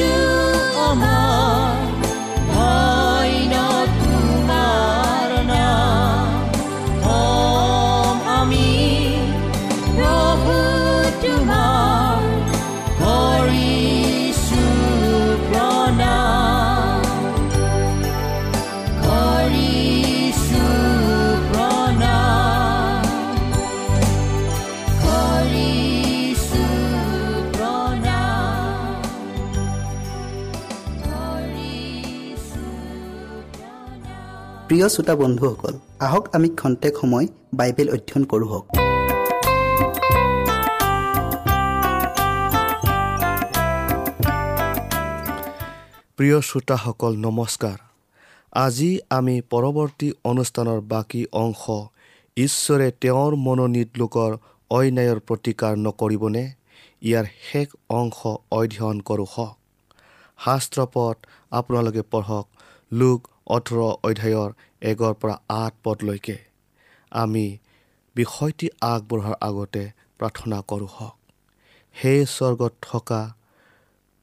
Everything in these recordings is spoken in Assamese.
you. প্ৰিয় শ্ৰোতা বন্ধুসকল আহক আমি খন্তেক সময় বাইবেল অধ্যয়ন কৰোঁ প্ৰিয় শ্ৰোতাসকল নমস্কাৰ। আজি আমি পৰৱৰ্তী অনুষ্ঠানৰ বাকী অংশ ঈশ্বৰে তেওঁৰ মনোনীত লোকৰ অন্যায়ৰ প্ৰতিকাৰ নকৰিবনে ইয়াৰ শেষ অংশ অধ্যয়ন কৰোঁ হওক। শাস্ত্ৰপথ আপোনালোকে পঢ়ক লোক ওঠৰ অধ্যায়ৰ এগৰ পৰা আঠ পদলৈকে। আমি বিষয়টি আগবঢ়াৰ আগতে প্ৰাৰ্থনা কৰোঁ হওক। সেই স্বৰ্গত থকা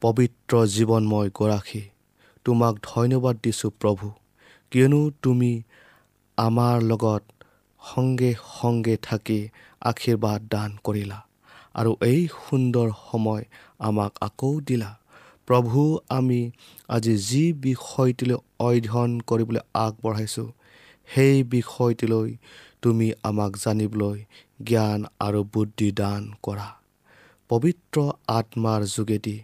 পবিত্ৰ জীৱনময় গৰাকী তোমাক ধন্যবাদ দিছোঁ প্ৰভু। কিয়নো তুমি আমাৰ লগত সংগে সংগে থাকি আশীৰ্বাদ দান কৰিলা আৰু এই সুন্দৰ সময় আমাক আকৌ দিলা। প্ৰভু আমি আজি যি বিষয়টিলৈ অধ্যয়ন কৰিবলৈ আগবঢ়াইছোঁ সেই বিষয়টিলৈ তুমি আমাক জানিবলৈ জ্ঞান আৰু বুদ্ধি দান কৰা। পবিত্ৰ আত্মাৰ যোগেদি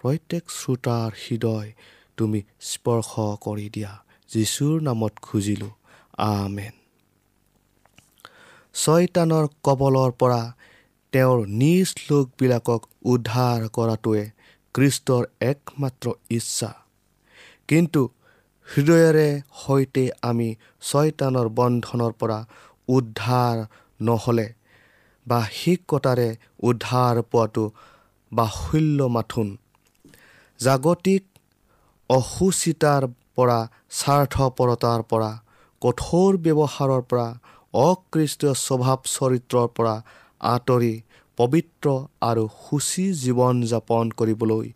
প্ৰত্যেক শ্ৰোতাৰ হৃদয় তুমি স্পৰ্শ কৰি দিয়া। যীশুৰ নামত খুজিলোঁ আমেন। ছয়তানৰ কবলৰ পৰা তেওঁৰ নিজ লোকবিলাকক উদ্ধাৰ কৰাটোৱে কৃষ্টৰ একমাত্ৰ ইচ্ছা। কিন্তু হৃদয়েৰে সৈতে আমি ছয়তানৰ বন্ধনৰ পৰা উদ্ধাৰ নহ'লে বা শিকতাৰে উদ্ধাৰ পোৱাটো বাহুল্য মাথোন। জাগতিক অসুচিতাৰ পৰা স্বাৰ্থপৰতাৰ পৰা কঠোৰ ব্যৱহাৰৰ পৰা অকৃষ্টীয় স্বভাৱ চৰিত্ৰৰ পৰা আঁতৰি পবিত্ৰ আৰু সুচী জীৱন যাপন কৰিবলৈ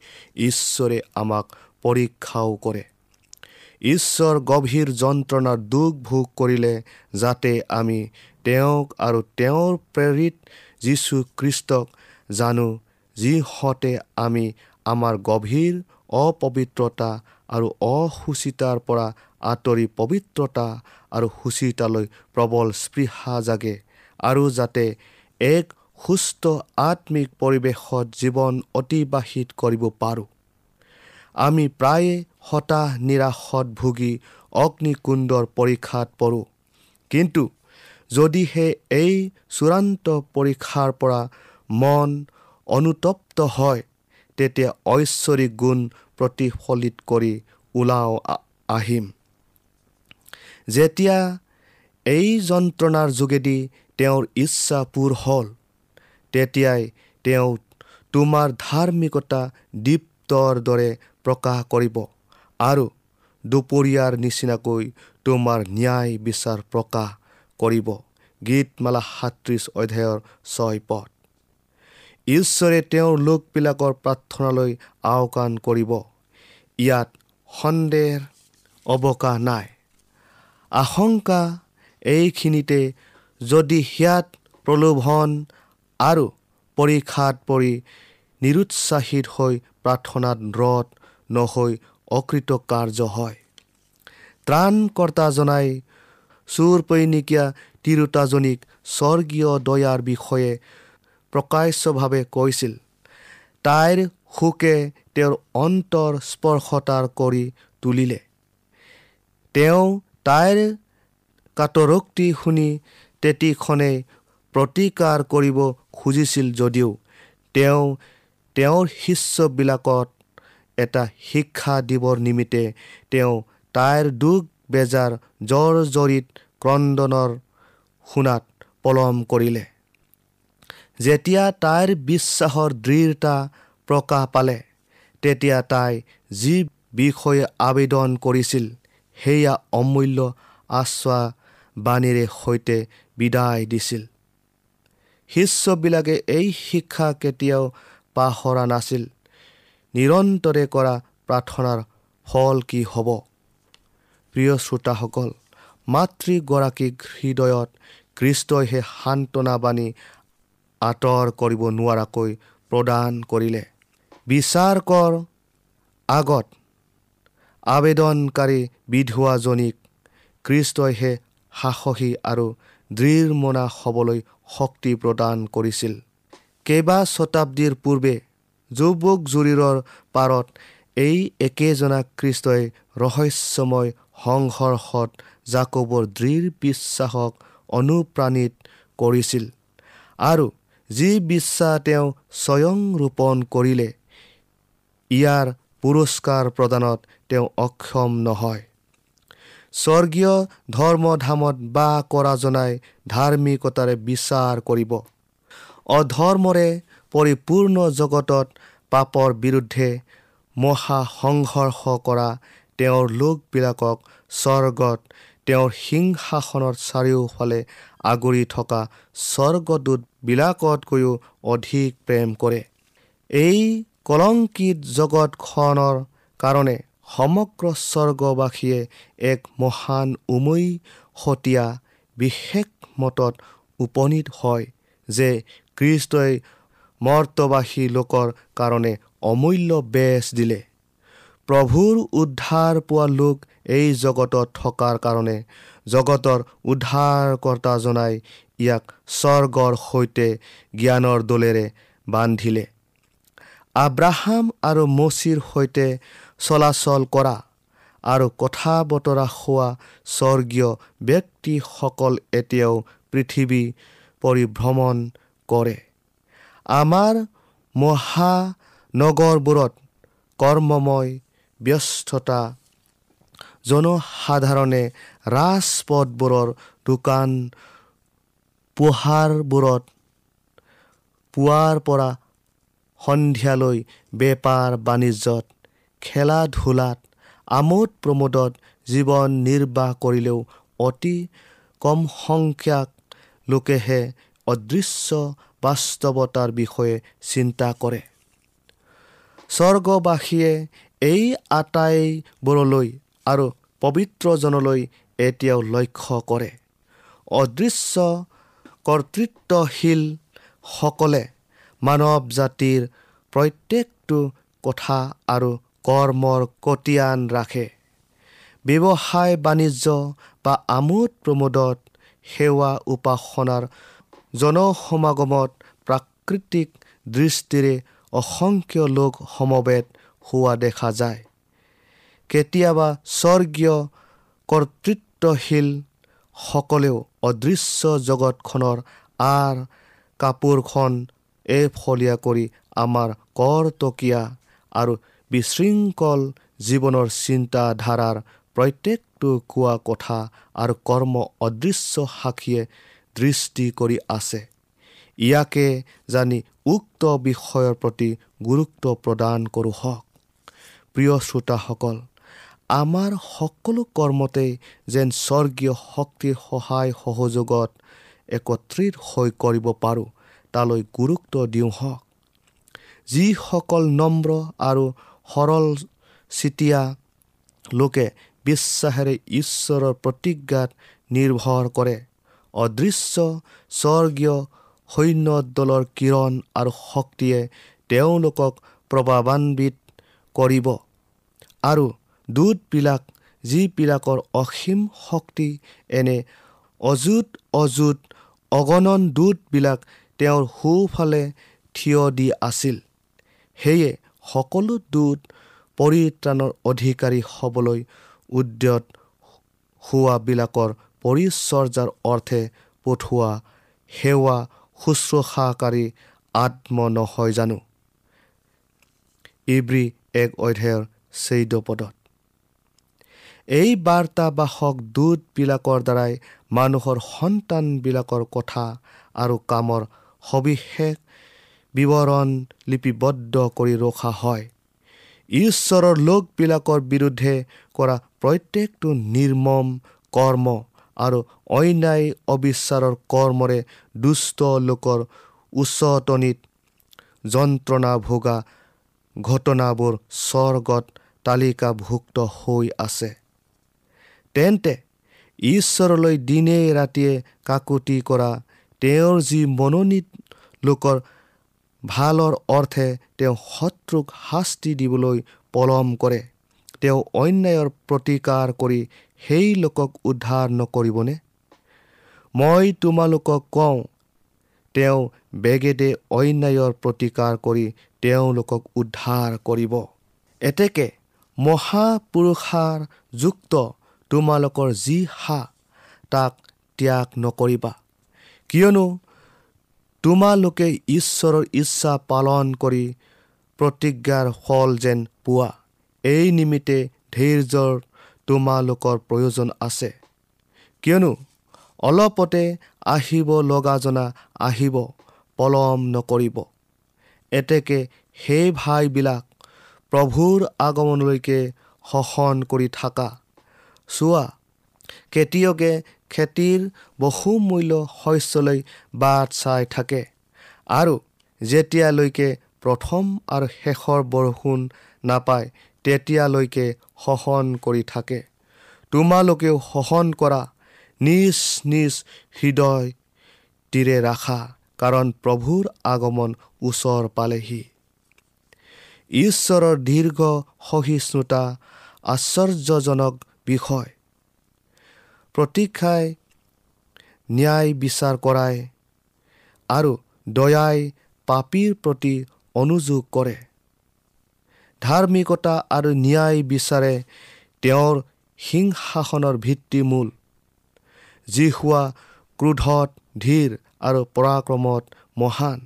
ঈশ্বৰে আমাক পৰীক্ষাও কৰে। ঈশ্বৰ গভীৰ যন্ত্ৰণাৰ দুখ ভোগ কৰিলে যাতে আমি তেওঁক আৰু তেওঁৰ প্ৰেৰিত যীশুখ্ৰীষ্টক জানো যিহঁতে আমি আমাৰ গভীৰ অপবিত্ৰতা আৰু অসুচিতাৰ পৰা আঁতৰি পবিত্ৰতা আৰু সুচিতালৈ প্ৰবল স্পৃহা জাগে আৰু যাতে এক সুস্থ আত্মিক পৰিৱেশত জীৱন অতিবাহিত কৰিব পাৰোঁ। আমি প্ৰায়ে হতাশ নিৰাশত ভুগি অগ্নিকুণ্ডৰ পৰীক্ষাত পৰোঁ। কিন্তু যদিহে এই চূড়ান্ত পৰীক্ষাৰ পৰা মন অনুতপ্ত হয় তেতিয়া ঐশ্বৰিক গুণ প্ৰতিফলিত কৰি ওলাও আহিম। যেতিয়া এই যন্ত্ৰণাৰ যোগেদি তেওঁৰ ইচ্ছা পূৰ হ'ল তেতিয়াই তেওঁ তোমাৰ ধাৰ্মিকতা দীপ্তৰ দৰে প্ৰকাশ কৰিব আৰু দুপৰীয়াৰ নিচিনাকৈ তোমাৰ ন্যায় বিচাৰ প্ৰকাশ কৰিব। গীতমালা সাতত্ৰিছ অধ্যায়ৰ ছয় পথ ঈশ্বৰে তেওঁৰ লোকবিলাকৰ প্ৰাৰ্থনালৈ আওকাণ কৰিব। ইয়াত সন্দেহৰ অৱকাশ নাই। আশংকা এইখিনিতে যদি সিয়াত প্ৰলোভন আৰু পৰীক্ষাত পৰি নিৰুৎসাহিত হৈ প্ৰাৰ্থনাত ৰত নহৈ অকৃতকাৰ্য হয়। ত্ৰাণকৰ্তাজনাই চোৰপৈনিকীয়া তিৰোতাজনীক স্বৰ্গীয় দয়াৰ বিষয়ে প্ৰকাশ্যভাৱে কৈছিল। তাইৰ শোকে তেওঁৰ অন্তৰ স্পৰ্শতাৰ কৰি তুলিলে। তেওঁ তাইৰ কাটৰোক্তি শুনি তেতিখনে প্ৰতিকাৰ কৰিব খুজিছিল যদিও তেওঁ তেওঁৰ শিষ্যবিলাকত এটা শিক্ষা দিবৰ নিমিত্তে তেওঁ তাইৰ দুখ বেজাৰ জ্বৰ জৰিত ক্ৰদনৰ শুনাত পলম কৰিলে। যেতিয়া তাইৰ বিশ্বাসৰ দৃঢ়তা প্ৰকাশ পালে তেতিয়া তাই যি বিষয়ে আবেদন কৰিছিল সেয়া অমূল্য আশ্বাবাণীৰে সৈতে বিদায় দিছিল। শিষ্যবিলাকে এই শিক্ষা কেতিয়াও পাহৰা নাছিল। নিৰন্তৰে কৰা প্ৰাৰ্থনাৰ ফল কি হ'ব? প্ৰিয় শ্ৰোতাসকল মাতৃগৰাকীক হৃদয়ত কৃষ্টই সেই সান্তনা বাণী আঁতৰ কৰিব নোৱাৰাকৈ প্ৰদান কৰিলে। বিচাৰকৰ আগত। আবেদনকাৰী বিধুৱাজনীক কৃষ্টইহে সাহসী আৰু দৃঢ়মনা হ'বলৈ শক্তি প্ৰদান কৰিছিল। কেইবা শতাব্দীৰ পূৰ্বে যুৱক জুৰিৰৰ পাৰত এই একেজনা কৃষ্টই ৰহস্যময় সংঘৰ্ষত জাকবৰ দৃঢ় বিশ্বাসক অনুপ্ৰাণিত কৰিছিল আৰু যি বিশ্বাস তেওঁ স্বয়ং ৰোপণ কৰিলে ইয়াৰ পুৰস্কাৰ প্ৰদানত তেওঁ অক্ষম নহয়। স্বৰ্গীয় ধৰ্মধামত বাস কৰা জনাই ধাৰ্মিকতাৰে বিচাৰ কৰিব। অধৰ্মৰে পৰিপূৰ্ণ জগতত পাপৰ বিৰুদ্ধে মহা সংঘৰ্ষ কৰা তেওঁৰ লোকবিলাকক স্বৰ্গত তেওঁৰ সিংহাসনৰ চাৰিওফালে আগুৰি থকা স্বৰ্গদূতবিলাকতকৈও অধিক প্ৰেম কৰে। এই কলংকিত জগতখনৰ কাৰণে সমগ্ৰ স্বৰ্গবাসীয়ে এক মহান উমৈহতীয়া বিশেষ মতত উপনীত হয় যে কৃষ্টই মৰ্তবাসী লোকৰ কাৰণে অমূল্য বেচ দিলে। প্ৰভুৰ উদ্ধাৰ পোৱা লোক এই জগতত থকাৰ কাৰণে জগতৰ উদ্ধাৰকৰ্তা জনাই ইয়াক স্বৰ্গৰ সৈতে জ্ঞানৰ দোলেৰে বান্ধিলে। আব্ৰাহাম আৰু মচিৰ সৈতে চলাচল কৰা আৰু কথা বতৰা হোৱা স্বৰ্গীয় ব্যক্তিসকল এতিয়াও পৃথিৱী পৰিভ্ৰমণ কৰে। আমাৰ মহানগৰবোৰত কৰ্মময় ব্যস্ততা জনসাধাৰণে ৰাজপথবোৰৰ দোকান পোহাৰবোৰত পুৱাৰ পৰা সন্ধিয়ালৈ বেপাৰ বাণিজ্যত খেলা ধূলাত আমোদ প্ৰমোদত জীৱন নিৰ্বাহ কৰিলেও অতি কম সংখ্যক লোকেহে অদৃশ্য বাস্তৱতাৰ বিষয়ে চিন্তা কৰে। স্বৰ্গবাসীয়ে এই আটাইবোৰলৈ আৰু পবিত্ৰজনলৈ এতিয়াও লক্ষ্য কৰে। অদৃশ্য কৰ্তৃত্বশীলসকলে মানৱ জাতিৰ প্ৰত্যেকটো কথা আৰু কৰ্মৰ কটীয়ান ৰাখে। ব্যৱসায় বাণিজ্য বা আমোদ প্ৰমোদত সেৱা উপাসনাৰ জনসমাগমত প্ৰাকৃতিক দৃষ্টিৰে অসংখ্য লোক সমবেত হোৱা দেখা যায়। কেতিয়াবা স্বৰ্গীয় কৰ্তৃত্বশীলসকলেও অদৃশ্য জগতখনৰ আৰ কাপোৰখন এফলীয়া কৰি আমাৰ কৰটকীয়া আৰু বিশৃংখল জীৱনৰ চিন্তাধাৰাৰ প্ৰত্যেকটো কোৱা কথা আৰু কৰ্ম অদৃশ্য সাক্ষীয়ে দৃষ্টি কৰি আছে। ইয়াকে জানি উক্ত বিষয়ৰ প্ৰতি গুৰুত্ব প্ৰদান কৰোঁ হওক। প্ৰিয় শ্ৰোতাসকল আমাৰ সকলো কৰ্মতেই যেন স্বৰ্গীয় শক্তিৰ সহায় সহযোগত একত্ৰিত হৈ কৰিব পাৰোঁ তালৈ গুৰুত্ব দিওঁ হওক। যিসকল নম্ৰ আৰু সৰল চিতীয়া লোকে বিশ্বাসেৰে ঈশ্বৰৰ প্ৰতিজ্ঞাত নিৰ্ভৰ কৰে। অদৃশ্য স্বৰ্গীয় সৈন্য দলৰ কিৰণ আৰু শক্তিয়ে তেওঁলোকক প্ৰভাৱান্বিত কৰিব আৰু দূতবিলাক যিবিলাকৰ অসীম শক্তি এনে অযুত অযুত অগণন দূতবিলাক তেওঁৰ সোঁফালে থিয় দি আছিল। সেয়ে সকলো দূত পৰিত্ৰাণৰ অধিকাৰী হ'বলৈ উদ্যত হোৱাবিলাকৰ পৰিচৰ্যাৰ অৰ্থে পঠোৱা সেৱা শুশ্ৰূষাকাৰী আত্ম নহয় জানো? ইব্ৰী এক অধ্যায়ৰ চৈধ্য পদত এই বাৰ্তাবাসক দূতবিলাকৰ দ্বাৰাই মানুহৰ সন্তানবিলাকৰ কথা আৰু কামৰ সবিশেষ বিৱৰণ লিপিবদ্ধ কৰি ৰখা হয়। ঈশ্বৰৰ লোকবিলাকৰ বিৰুদ্ধে কৰা প্ৰত্যেকটো নিৰ্মম কৰ্ম আৰু অন্যায় অবিচাৰৰ কৰ্মৰে দুষ্ট লোকৰ উচতনিত যন্ত্ৰণা ভোগা ঘটনাবোৰ স্বৰ্গত তালিকাভুক্ত হৈ আছে। তেন্তে ঈশ্বৰলৈ দিনে ৰাতিয়ে কাকুতি কৰা তেওঁৰ যি মনোনীত লোকৰ ভালৰ অৰ্থে তেওঁ শত্ৰুক শাস্তি দিবলৈ পলম কৰে। তেওঁ অন্যায়ৰ প্ৰতিকাৰ কৰি সেই লোকক উদ্ধাৰ নকৰিবনে? মই তোমালোকক কওঁ তেওঁ বেগেদে অন্যায়ৰ প্ৰতিকাৰ কৰি তেওঁলোকক উদ্ধাৰ কৰিব। এতেকে মহাপুৰুষাৰ যুক্ত তোমালোকৰ যি হা তাক ত্যাগ নকৰিবা। কিয়নো তোমালোকে ঈশ্বৰৰ ইচ্ছা পালন কৰি প্ৰতিজ্ঞাৰ ফল যেন পোৱা। এই নিমিত্তে ধৈৰ্যৰ তোমালোকৰ প্ৰয়োজন আছে। কিয়নো অলপতে আহিব লগাজনা আহিব পলম নকৰিব। এতেকে সেই ভাইবিলাক প্ৰভুৰ আগমনলৈকে শোষণ কৰি থাকা। চোৱা খেতিয়কে খেতিৰ বহুমূল্য শস্যলৈ বাট চাই থাকে। আৰু যেতিয়ালৈকে প্ৰথম আৰু শেষৰ বৰষুণ নাপায় তেতিয়ালৈকে শোষণ কৰি থাকে। তোমালোকেও শোষণ কৰা নিজ নিজ হৃদয় তীৰে ৰাখা কাৰণ প্ৰভুৰ আগমন ওচৰ পালেহি। ঈশ্বৰৰ দীৰ্ঘ সহিষ্ণুতা আশ্চৰ্যজনক বিষয়। প্ৰতীক্ষাই ন্যায় বিচাৰ কৰাই আৰু দয়াই পাপীৰ প্ৰতি অনুযোগ কৰে। ধাৰ্মিকতা আৰু ন্যায় বিচাৰে তেওঁৰ সিংহাসনৰ ভিত্তিমূল যি হোৱা ক্ৰোধত ধীৰ আৰু পৰাক্ৰমত মহান।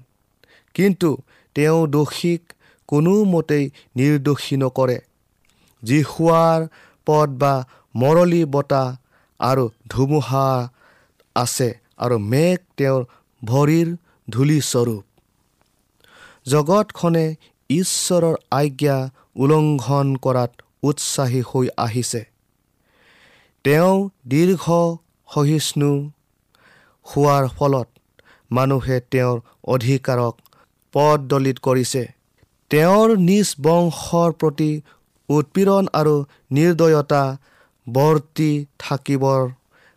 কিন্তু তেওঁ দোষীক কোনোমতেই নিৰ্দোষী নকৰে। যি হোৱাৰ পদ বা মৰলী বতাহ আৰু ধুমুহা আছে আৰু মেঘ তেওঁৰ ভৰিৰ ধূলিস্বৰূপ। জগতখনে ঈশ্বৰৰ আজ্ঞা উলংঘন কৰাত উৎসাহী হৈ আহিছে। তেওঁ দীৰ্ঘ সহিষ্ণু হোৱাৰ ফলত মানুহে তেওঁৰ অধিকাৰক পদ দলিত কৰিছে। তেওঁৰ নিজ বংশৰ প্ৰতি উৎপীড়ন আৰু নিৰ্দয়তা বৰ্তি থাকিবৰ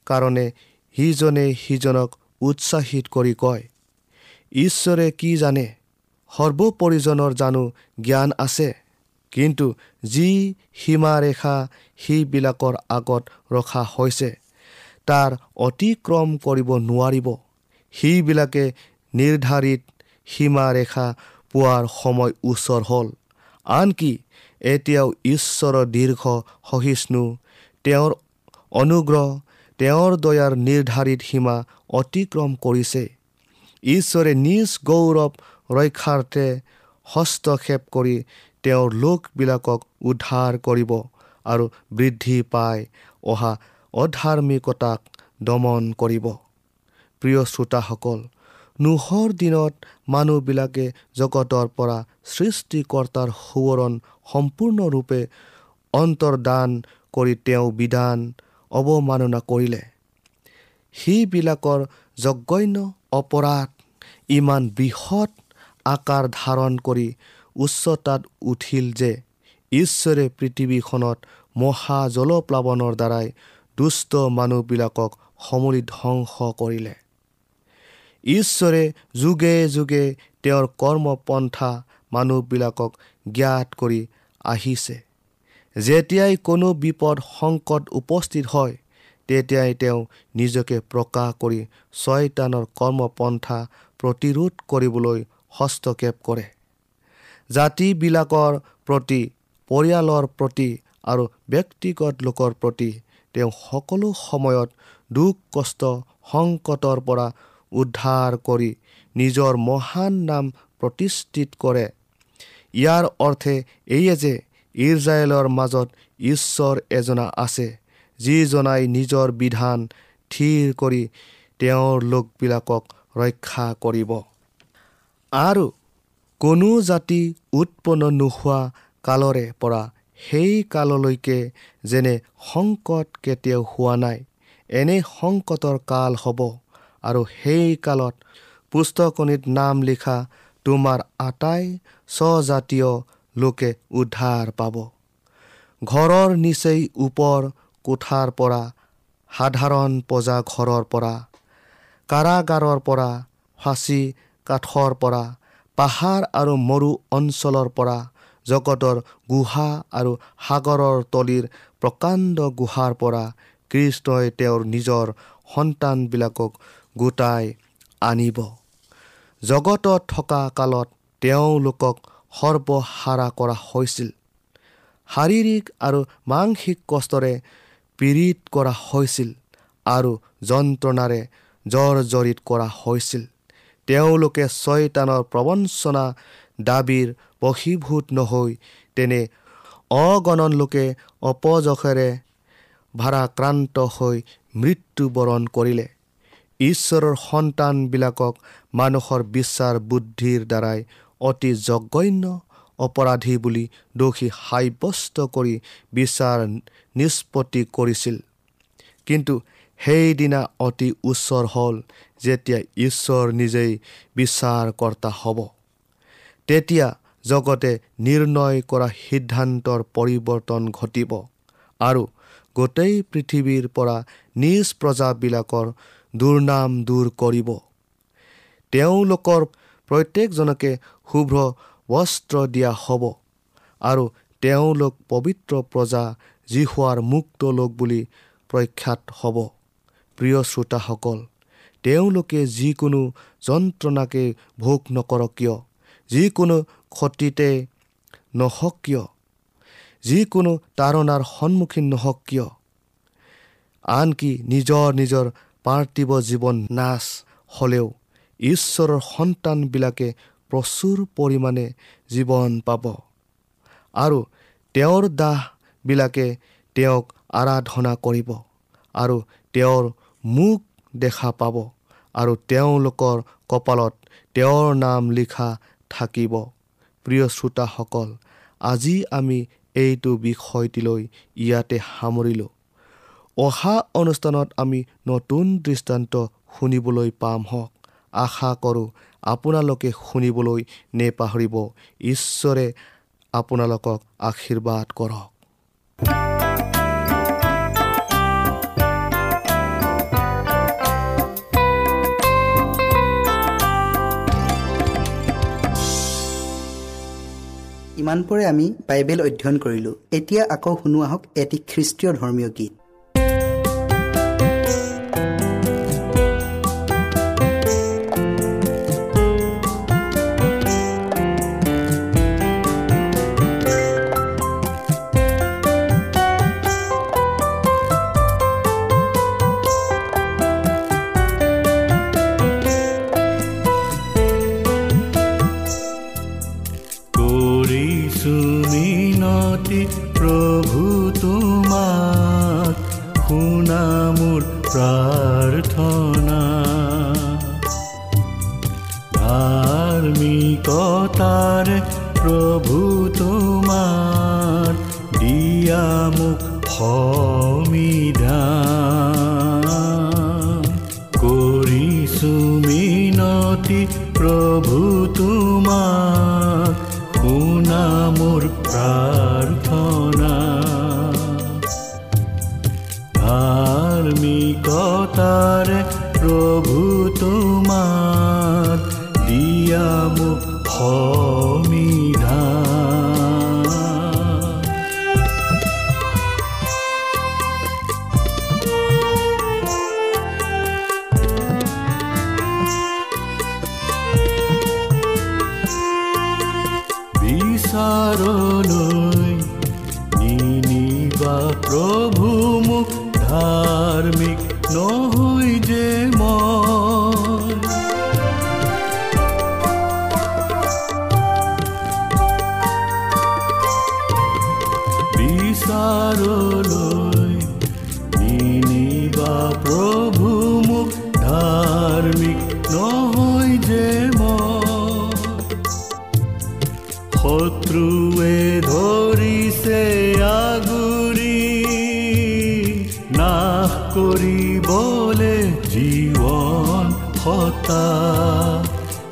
কাৰণে সিজনে সিজনক উৎসাহিত কৰি কয় ঈশ্বৰে কি জানে? সৰ্বপৰিজনৰ জানো জ্ঞান আছে। কিন্তু যি সীমাৰেখা সেইবিলাকৰ আগত ৰখা হৈছে তাৰ অতিক্ৰম কৰিব নোৱাৰিব। সেইবিলাকে নিৰ্ধাৰিত সীমাৰেখা পোৱাৰ সময় ওচৰ হ'ল। আনকি এতিয়াও ঈশ্বৰৰ দীৰ্ঘ সহিষ্ণু তেওঁৰ অনুগ্ৰহ তেওঁৰ দয়াৰ নিৰ্ধাৰিত সীমা অতিক্ৰম কৰিছে। ঈশ্বৰে নিজ গৌৰৱ ৰক্ষাৰ্থে হস্তক্ষেপ কৰি তেওঁৰ লোকবিলাকক উদ্ধাৰ কৰিব আৰু বৃদ্ধি পাই অহা অধাৰ্মিকতাক দমন কৰিব। প্ৰিয় শ্ৰোতাসকল নোহৰ দিনত মানুহবিলাকে জগতৰ পৰা সৃষ্টিকৰ্তাৰ সোৱৰণ সম্পূৰ্ণৰূপে অন্তৰ্দান কৰি তেওঁ বিধান অৱমাননা কৰিলে। সেইবিলাকৰ যজ্ঞন্য অপৰাধ ইমান বৃহৎ আকাৰ ধাৰণ কৰি উচ্চতাত উঠিল যে ঈশ্বৰে পৃথিৱীখনত মহা জলপ্লাৱনৰ দ্বাৰাই দুষ্ট মানুহবিলাকক সমূলি ধ্বংস কৰিলে। ঈশ্বৰে যুগে যুগে তেওঁৰ কৰ্মপন্থা মানুহবিলাকক জ্ঞাত কৰি আহিছে। যেতিয়াই কোনো বিপদ সংকট উপস্থিত হয় তেতিয়াই তেওঁ নিজকে প্ৰকাশ কৰি ছয়তানৰ কৰ্মপন্থা প্ৰতিৰোধ কৰিবলৈ হস্তক্ষেপ কৰে। জাতিবিলাকৰ প্ৰতি পৰিয়ালৰ প্ৰতি আৰু ব্যক্তিগত লোকৰ প্ৰতি তেওঁ সকলো সময়ত দুখ কষ্ট সংকটৰ পৰা উদ্ধাৰ কৰি নিজৰ মহান নাম প্ৰতিষ্ঠিত কৰে। ইয়াৰ অৰ্থে এইয়ে যে ইজৰাইলৰ মাজত ঈশ্বৰ এজনা আছে যিজনাই নিজৰ বিধান থিৰ কৰি তেওঁৰ লোকবিলাকক ৰক্ষা কৰিব। আৰু কোনো জাতি উৎপন্ন নোহোৱা কালৰে পৰা সেই কাললৈকে যেনে সংকট কেতিয়াও হোৱা নাই এনে সংকটৰ কাল হ'ব। আৰু সেই কালত পুস্তকনিত নাম লিখা তোমাৰ আটাই স্বজাতীয় লোকে উদ্ধাৰ পাব। ঘৰৰ নিচেই ওপৰ কোঠাৰ পৰা সাধাৰণ পজা ঘৰৰ পৰা কাৰাগাৰৰ পৰা ফাঁচী কাঠৰ পৰা পাহাৰ আৰু মৰু অঞ্চলৰ পৰা জগতৰ গুহা আৰু সাগৰৰ তলিৰ প্ৰকাণ্ড গুহাৰ পৰা কৃষ্ণই তেওঁৰ নিজৰ সন্তানবিলাকক গোটাই আনিব। জগতত থকা কালত তেওঁলোকক সৰ্বহাৰা কৰা হৈছিল। শাৰীৰিক আৰু মানসিক কষ্টৰে পীড়িত কৰা হৈছিল আৰু যন্ত্ৰণাৰে জৰ্জৰিত কৰা হৈছিল। তেওঁলোকে ছয়তানৰ প্ৰবঞ্চনা দাবীৰ বশীভূত নহৈ তেনে অগণন লোকে অপযশেৰে ভাৰাক্ৰান্ত হৈ মৃত্যুবৰণ কৰিলে। ঈশ্বৰৰ সন্তানবিলাকক মানুহৰ বিশ্বাস বুদ্ধিৰ দ্বাৰাই অতি জঘন্য অপৰাধী বুলি দোষী সাব্যস্ত কৰি বিচাৰ নিষ্পত্তি কৰিছিল। কিন্তু সেইদিনা অতি ওচৰ হ'ল যেতিয়া ঈশ্বৰ নিজেই বিচাৰকৰ্তা হ'ব। তেতিয়া জগতে নিৰ্ণয় কৰা সিদ্ধান্তৰ পৰিৱৰ্তন ঘটিব আৰু গোটেই পৃথিৱীৰ পৰা নিজ প্ৰজাবিলাকৰ দুৰ্নাম দূৰ কৰিব। তেওঁলোকৰ প্ৰত্যেকজনকে শুভ্ৰ বস্ত্ৰ দিয়া হ'ব আৰু তেওঁলোক পবিত্ৰ প্ৰজা যি হোৱাৰ মুক্ত লোক বুলি প্ৰখ্যাত হ'ব। প্ৰিয় শ্ৰোতাসকল তেওঁলোকে যিকোনো যন্ত্ৰণাকে ভোগ নকৰক কিয়? যিকোনো ক্ষতিতে নহওক কিয়? যিকোনো তাৰণাৰ সন্মুখীন নহওক কিয়? আনকি নিজৰ নিজৰ পাৰ্থিৱ জীৱন নাচ হ'লেও ঈশ্বৰৰ সন্তানবিলাকে প্ৰচুৰ পৰিমাণে জীৱন পাব। আৰু তেওঁৰ দাহবিলাকে তেওঁক আৰাধনা কৰিব আৰু তেওঁৰ মুখ দেখা পাব আৰু তেওঁলোকৰ কপালত তেওঁৰ নাম লিখা থাকিব। প্ৰিয় শ্ৰোতাসকল আজি আমি এইটো বিষয়টিলৈ ইয়াতে সামৰিলোঁ। অহা অনুষ্ঠানত আমি নতুন দৃষ্টান্ত শুনিবলৈ পাম হওক। আশা কৰোঁ আপোনালোকে শুনিবলৈ নেপাহৰিব। ঈশ্বৰে আপোনালোকক আশীৰ্বাদ কৰক। ইমানপৰে আমি বাইবেল অধ্যয়ন কৰিলোঁ। এতিয়া আকৌ শুনো আহক এটি খ্ৰীষ্টীয় ধৰ্মীয় গীত।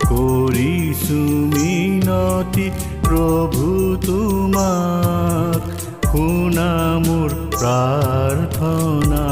কৰিছো মিনতি প্ৰভু তোমাক শুনা মোৰ প্ৰাৰ্থনা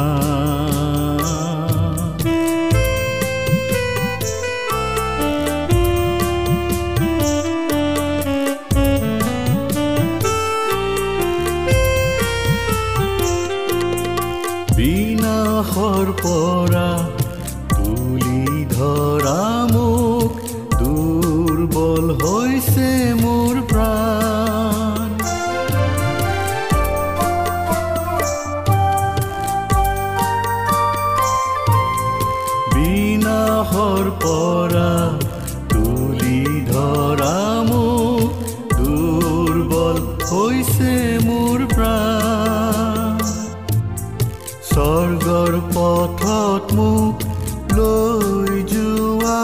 স্বৰ্গৰ পথত মোক লৈ যোৱা